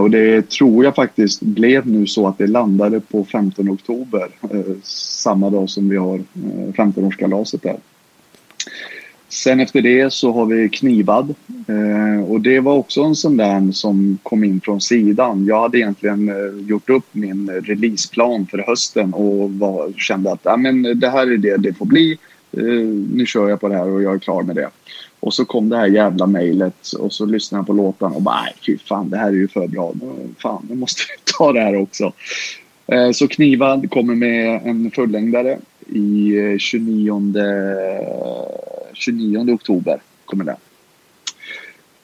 Och det tror jag faktiskt blev nu så att det landade på 15 oktober. Samma dag som vi har eh, 15-årskalaset där. Sen efter det så har vi Knivad. Eh, och det var också en sån där som kom in från sidan. Jag hade egentligen eh, gjort upp min releaseplan för hösten och var, kände att ah, men det här är det det får bli. Eh, nu kör jag på det här och jag är klar med det. Och så kom det här jävla mejlet och så lyssnade jag på låtarna och bara, nej fy fan det här är ju för bra. Fan, nu måste vi ta det här också. Så Knivad kommer med en fullängdare i 29, 29 oktober kommer det.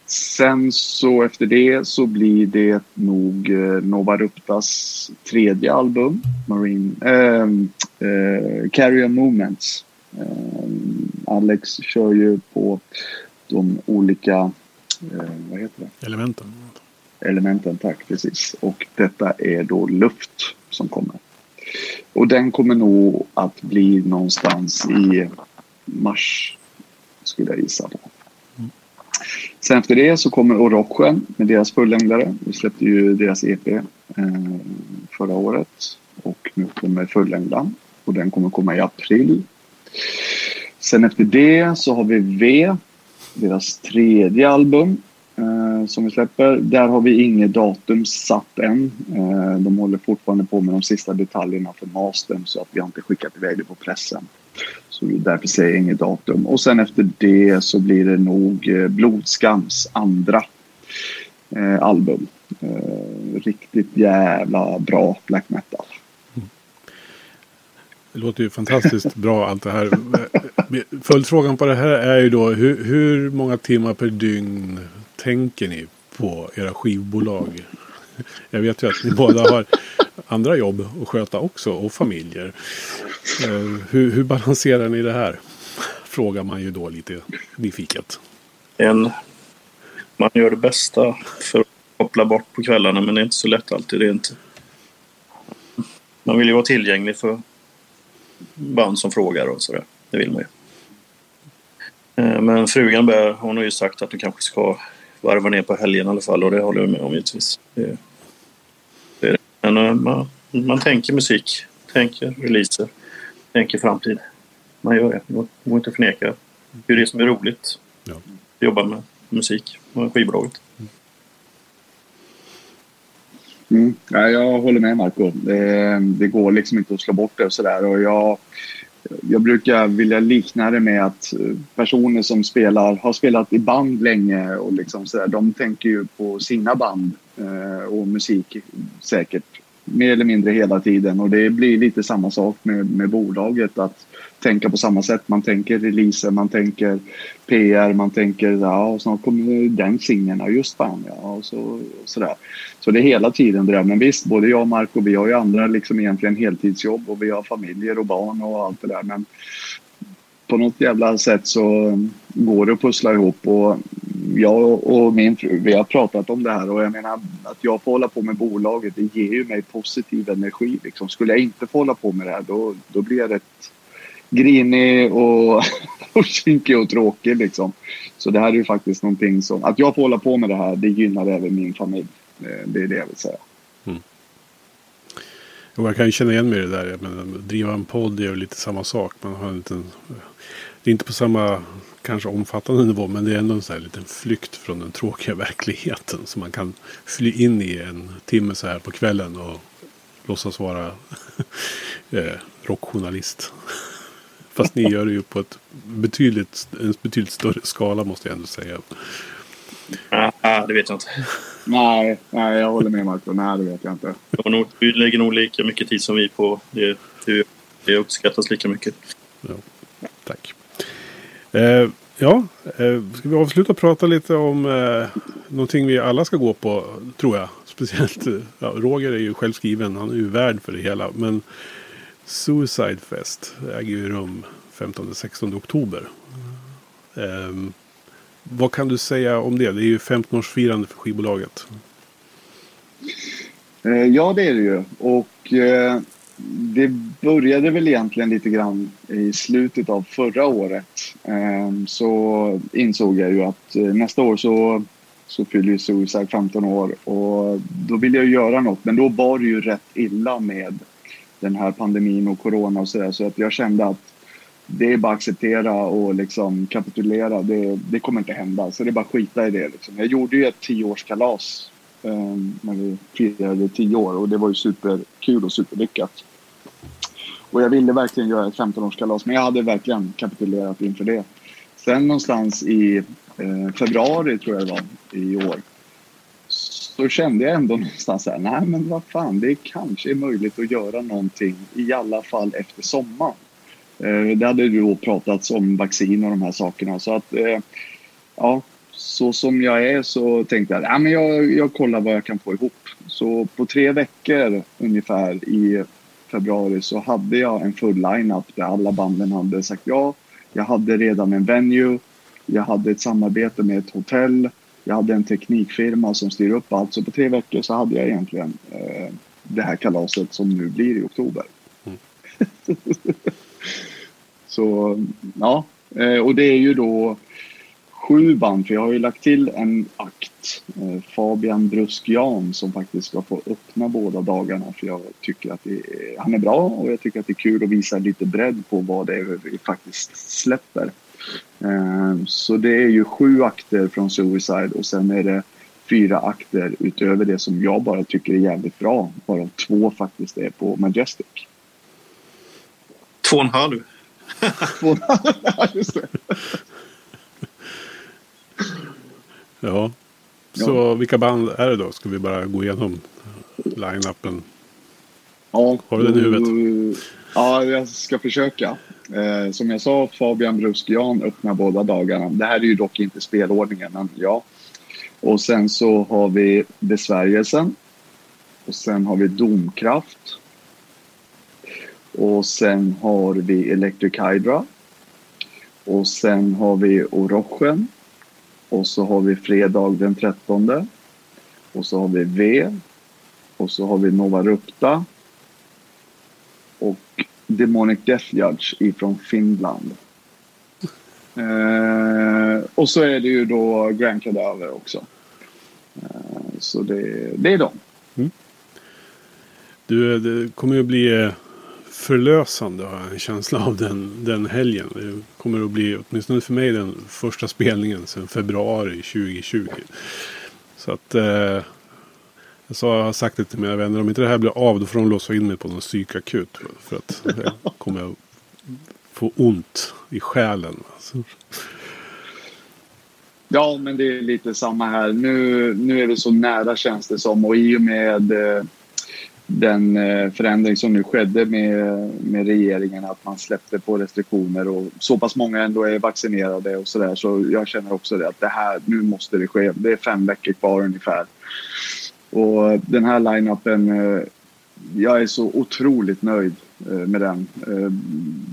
Sen så efter det så blir det nog eh, Nova Ruptas tredje album, Marine, äh, äh, Carrier Movements. Äh, Alex kör ju på de olika, äh, vad heter det? Elementen. Elementen, tack precis. Och detta är då luft som kommer. Och den kommer nog att bli någonstans i mars, skulle jag gissa på. Sen efter det så kommer Orochen med deras fullängdare. Vi släppte ju deras EP eh, förra året. Och nu kommer fullängdan. Och den kommer komma i april. Sen efter det så har vi V. Deras tredje album eh, som vi släpper. Där har vi inget datum satt än. Eh, de håller fortfarande på med de sista detaljerna för mastern så att vi har inte skickat iväg det på pressen. Så därför säger jag inget datum. Och sen efter det så blir det nog eh, Blodskams andra eh, album. Eh, riktigt jävla bra black metal. Det låter ju fantastiskt bra allt det här. Eh, följdfrågan på det här är ju då hur, hur många timmar per dygn tänker ni på era skivbolag? Jag vet ju att ni båda har andra jobb att sköta också och familjer. Eh, hur, hur balanserar ni det här? Frågar man ju då lite nyfiket. En, man gör det bästa för att koppla bort på kvällarna men det är inte så lätt alltid. Det är inte. Man vill ju vara tillgänglig för band som frågar och sådär. Det vill man ju. Eh, men frugan bär, hon har ju sagt att du kanske ska varva ner på helgen i alla fall och det håller jag med om givetvis. Det, det Men eh, man, man tänker musik, tänker releaser, tänker framtid. Man gör det. Det går inte att förneka. Det är det som är roligt. Ja. Jobba med musik och skivbolaget. Mm. Ja, jag håller med Marco. Det, det, går liksom inte att slå bort det och sådär. Och jag, jag brukar vilja likna det med att personer som spelar, har spelat i band länge och liksom så där, de tänker ju på sina band eh, och musik säkert mer eller mindre hela tiden och det blir lite samma sak med, med bolaget att tänka på samma sätt. Man tänker releaser, man tänker PR, man tänker ja, snart kommer den singeln, ja just fan ja, och så, och sådär. Så det är hela tiden det där. Men visst, både jag och Marco, vi har ju andra liksom egentligen heltidsjobb och vi har familjer och barn och allt det där. Men på något jävla sätt så går det att pussla ihop och jag och min fru, vi har pratat om det här och jag menar att jag får hålla på med bolaget, det ger ju mig positiv energi. Liksom. Skulle jag inte få hålla på med det här då, då blir jag rätt grinig och, och kinkig och tråkig liksom. Så det här är ju faktiskt någonting som, att jag får hålla på med det här, det gynnar även min familj. Eh, det är det jag vill säga. Mm. Och jag kan ju känna igen mig i det där. Men driva en podd är ju lite samma sak. Man har en liten, det är inte på samma kanske omfattande nivå. Men det är ändå en sån här liten flykt från den tråkiga verkligheten. Som man kan fly in i en timme så här på kvällen. Och låtsas vara eh, rockjournalist. Fast ni gör det ju på ett betydligt, en betydligt större skala måste jag ändå säga. Ah, det vet jag inte. Nej, nej, jag håller med Marco. Nej, det vet jag inte. Du lägger nog lika mycket tid som vi på det. Det uppskattas lika mycket. Ja, tack. Eh, ja, eh, ska vi avsluta och prata lite om eh, någonting vi alla ska gå på, tror jag. Speciellt eh, ja, Roger är ju självskriven, han är ju värd för det hela. Men Suicide Fest äger ju rum 15-16 oktober. Eh, vad kan du säga om det? Det är ju 15-årsfirande för skivbolaget. Eh, ja, det är det ju. Och eh, det började väl egentligen lite grann i slutet av förra året. Ehm, så insåg jag ju att eh, nästa år så, så fyller ju Suicide 15 år och då ville jag göra något. Men då var det ju rätt illa med den här pandemin och corona och sådär. Så att jag kände att det är bara att acceptera och liksom kapitulera. Det, det kommer inte hända. Så det är bara att skita i det. Liksom. Jag gjorde ju ett tioårskalas Ehm, när vi firade tio år och det var ju superkul och superlyckat. Och jag ville verkligen göra ett 15-årskalas men jag hade verkligen kapitulerat inför det. Sen någonstans i eh, februari tror jag det var i år så kände jag ändå någonstans här, nej men vad fan, det kanske är möjligt att göra någonting i alla fall efter sommaren. Eh, det hade då pratats om vaccin och de här sakerna. Så att, eh, ja, så som jag är så tänkte jag, ja, men jag, jag kollar vad jag kan få ihop. Så på tre veckor ungefär i februari så hade jag en full line-up där alla banden hade sagt ja. Jag hade redan en venue. Jag hade ett samarbete med ett hotell. Jag hade en teknikfirma som styr upp allt. Så på tre veckor så hade jag egentligen eh, det här kalaset som nu blir i oktober. Mm. så ja, eh, och det är ju då sju band, för jag har ju lagt till en akt. Eh, Fabian Brusk-Jan som faktiskt ska få öppna båda dagarna för jag tycker att är, han är bra och jag tycker att det är kul att visa lite bredd på vad det är vi faktiskt släpper. Eh, så det är ju sju akter från Suicide och sen är det fyra akter utöver det som jag bara tycker är jävligt bra. Varav två faktiskt är på Majestic. Två och en halv. två och en halv, ja just det. Ja. Så ja. vilka band är det då? Ska vi bara gå igenom line-upen? Ja, Har du den i huvudet? Ja, jag ska försöka. Eh, som jag sa, Fabian Brusk-Jan öppnar båda dagarna. Det här är ju dock inte spelordningen, men ja. Och sen så har vi Besvärjelsen. Och sen har vi Domkraft. Och sen har vi Electric Hydra. Och sen har vi Orochen. Och så har vi fredag den 13. Och så har vi V. Och så har vi Nova Rupta. Och Demonic Death Judge ifrån Finland. Eh, och så är det ju då Grand Cadaver också. Eh, så det, det är de. Mm. Du, det kommer ju bli eh, förlösande har jag en känsla av den, den helgen. Det kommer att bli, åtminstone för mig, den första spelningen sedan februari 2020. Så att eh, jag, sa, jag har sagt det till mina vänner, om inte det här blir av då får de låsa in mig på någon psykakut. För att jag kommer att få ont i själen. Alltså. Ja, men det är lite samma här. Nu, nu är det så nära känns det som och i och med eh, den eh, förändring som nu skedde med, med regeringen att man släppte på restriktioner och så pass många ändå är vaccinerade och sådär så jag känner också det att det här, nu måste det ske. Det är fem veckor kvar ungefär. Och den här line-upen, eh, jag är så otroligt nöjd med den.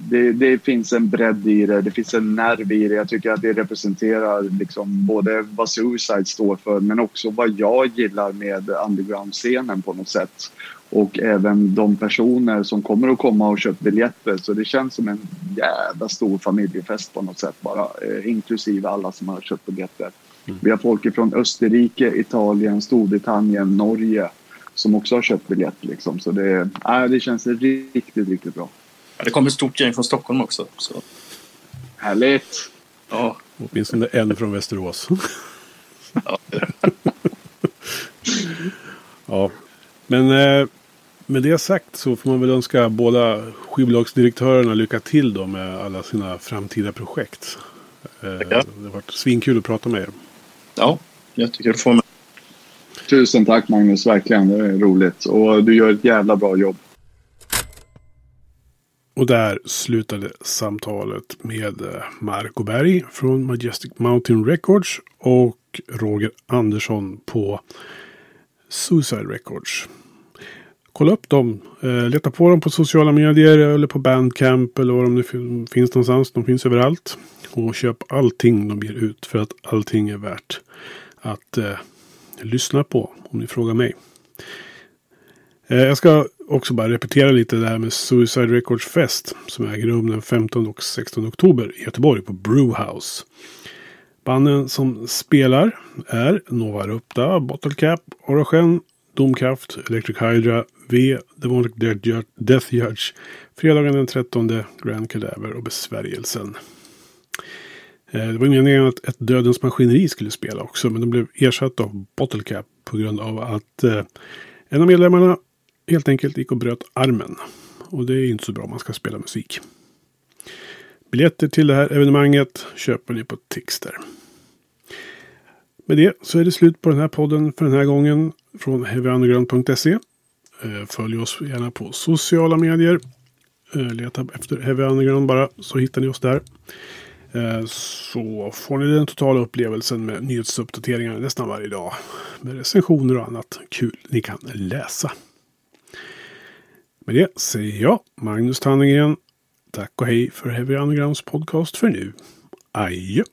Det, det, finns en bredd i det, det finns en nerv i det. Jag tycker att det representerar liksom både vad Suicide står för men också vad jag gillar med underground-scenen på något sätt och även de personer som kommer att komma och köpa biljetter. Så det känns som en jävla stor familjefest på något sätt bara, eh, inklusive alla som har köpt biljetter. Mm. Vi har folk från Österrike, Italien, Storbritannien, Norge som också har köpt biljett. Liksom. Så det, äh, det känns riktigt, riktigt bra. Ja, det kommer ett stort gäng från Stockholm också. Så. Härligt! Ja. Åtminstone en från Västerås. ja. ja. Men eh, med det sagt så får man väl önska båda skivbolagsdirektörerna lycka till då med alla sina framtida projekt. Eh, ja. Det har varit svinkul att prata med er. Ja, jättekul att få med. Tusen tack Magnus, verkligen. Det är roligt. Och du gör ett jävla bra jobb. Och där slutade samtalet med eh, Marco Berg från Majestic Mountain Records och Roger Andersson på Suicide Records kolla upp dem. Eh, leta på dem på sociala medier eller på Bandcamp eller var de nu finns någonstans. De finns överallt. Och köp allting de ger ut för att allting är värt att eh, lyssnar lyssna på om ni frågar mig. Eh, jag ska också bara repetera lite det här med Suicide Records Fest som äger rum den 15 och 16 oktober i Göteborg på Brewhouse. Banden som spelar är Nova Rupta, Bottle Cap, Orogen, Domkraft, Electric Hydra, V, Demonic Death Judge, fredagen den 13, Grand Cadaver och Besvärjelsen. Eh, det var meningen att ett Dödens Maskineri skulle spela också, men de blev ersatt av Bottle Cap på grund av att eh, en av medlemmarna helt enkelt gick och bröt armen. Och det är inte så bra om man ska spela musik. Biljetter till det här evenemanget köper ni på Tixter. Med det så är det slut på den här podden för den här gången från heavyunderground.se. Eh, följ oss gärna på sociala medier. Leta efter Heavy Underground bara så hittar ni oss där. Eh, så får ni den totala upplevelsen med nyhetsuppdateringar nästan varje dag. Med recensioner och annat kul ni kan läsa. Med det säger jag, Magnus Tannegren. Tack och hej för Heavy Undergrounds podcast för nu. Adjö!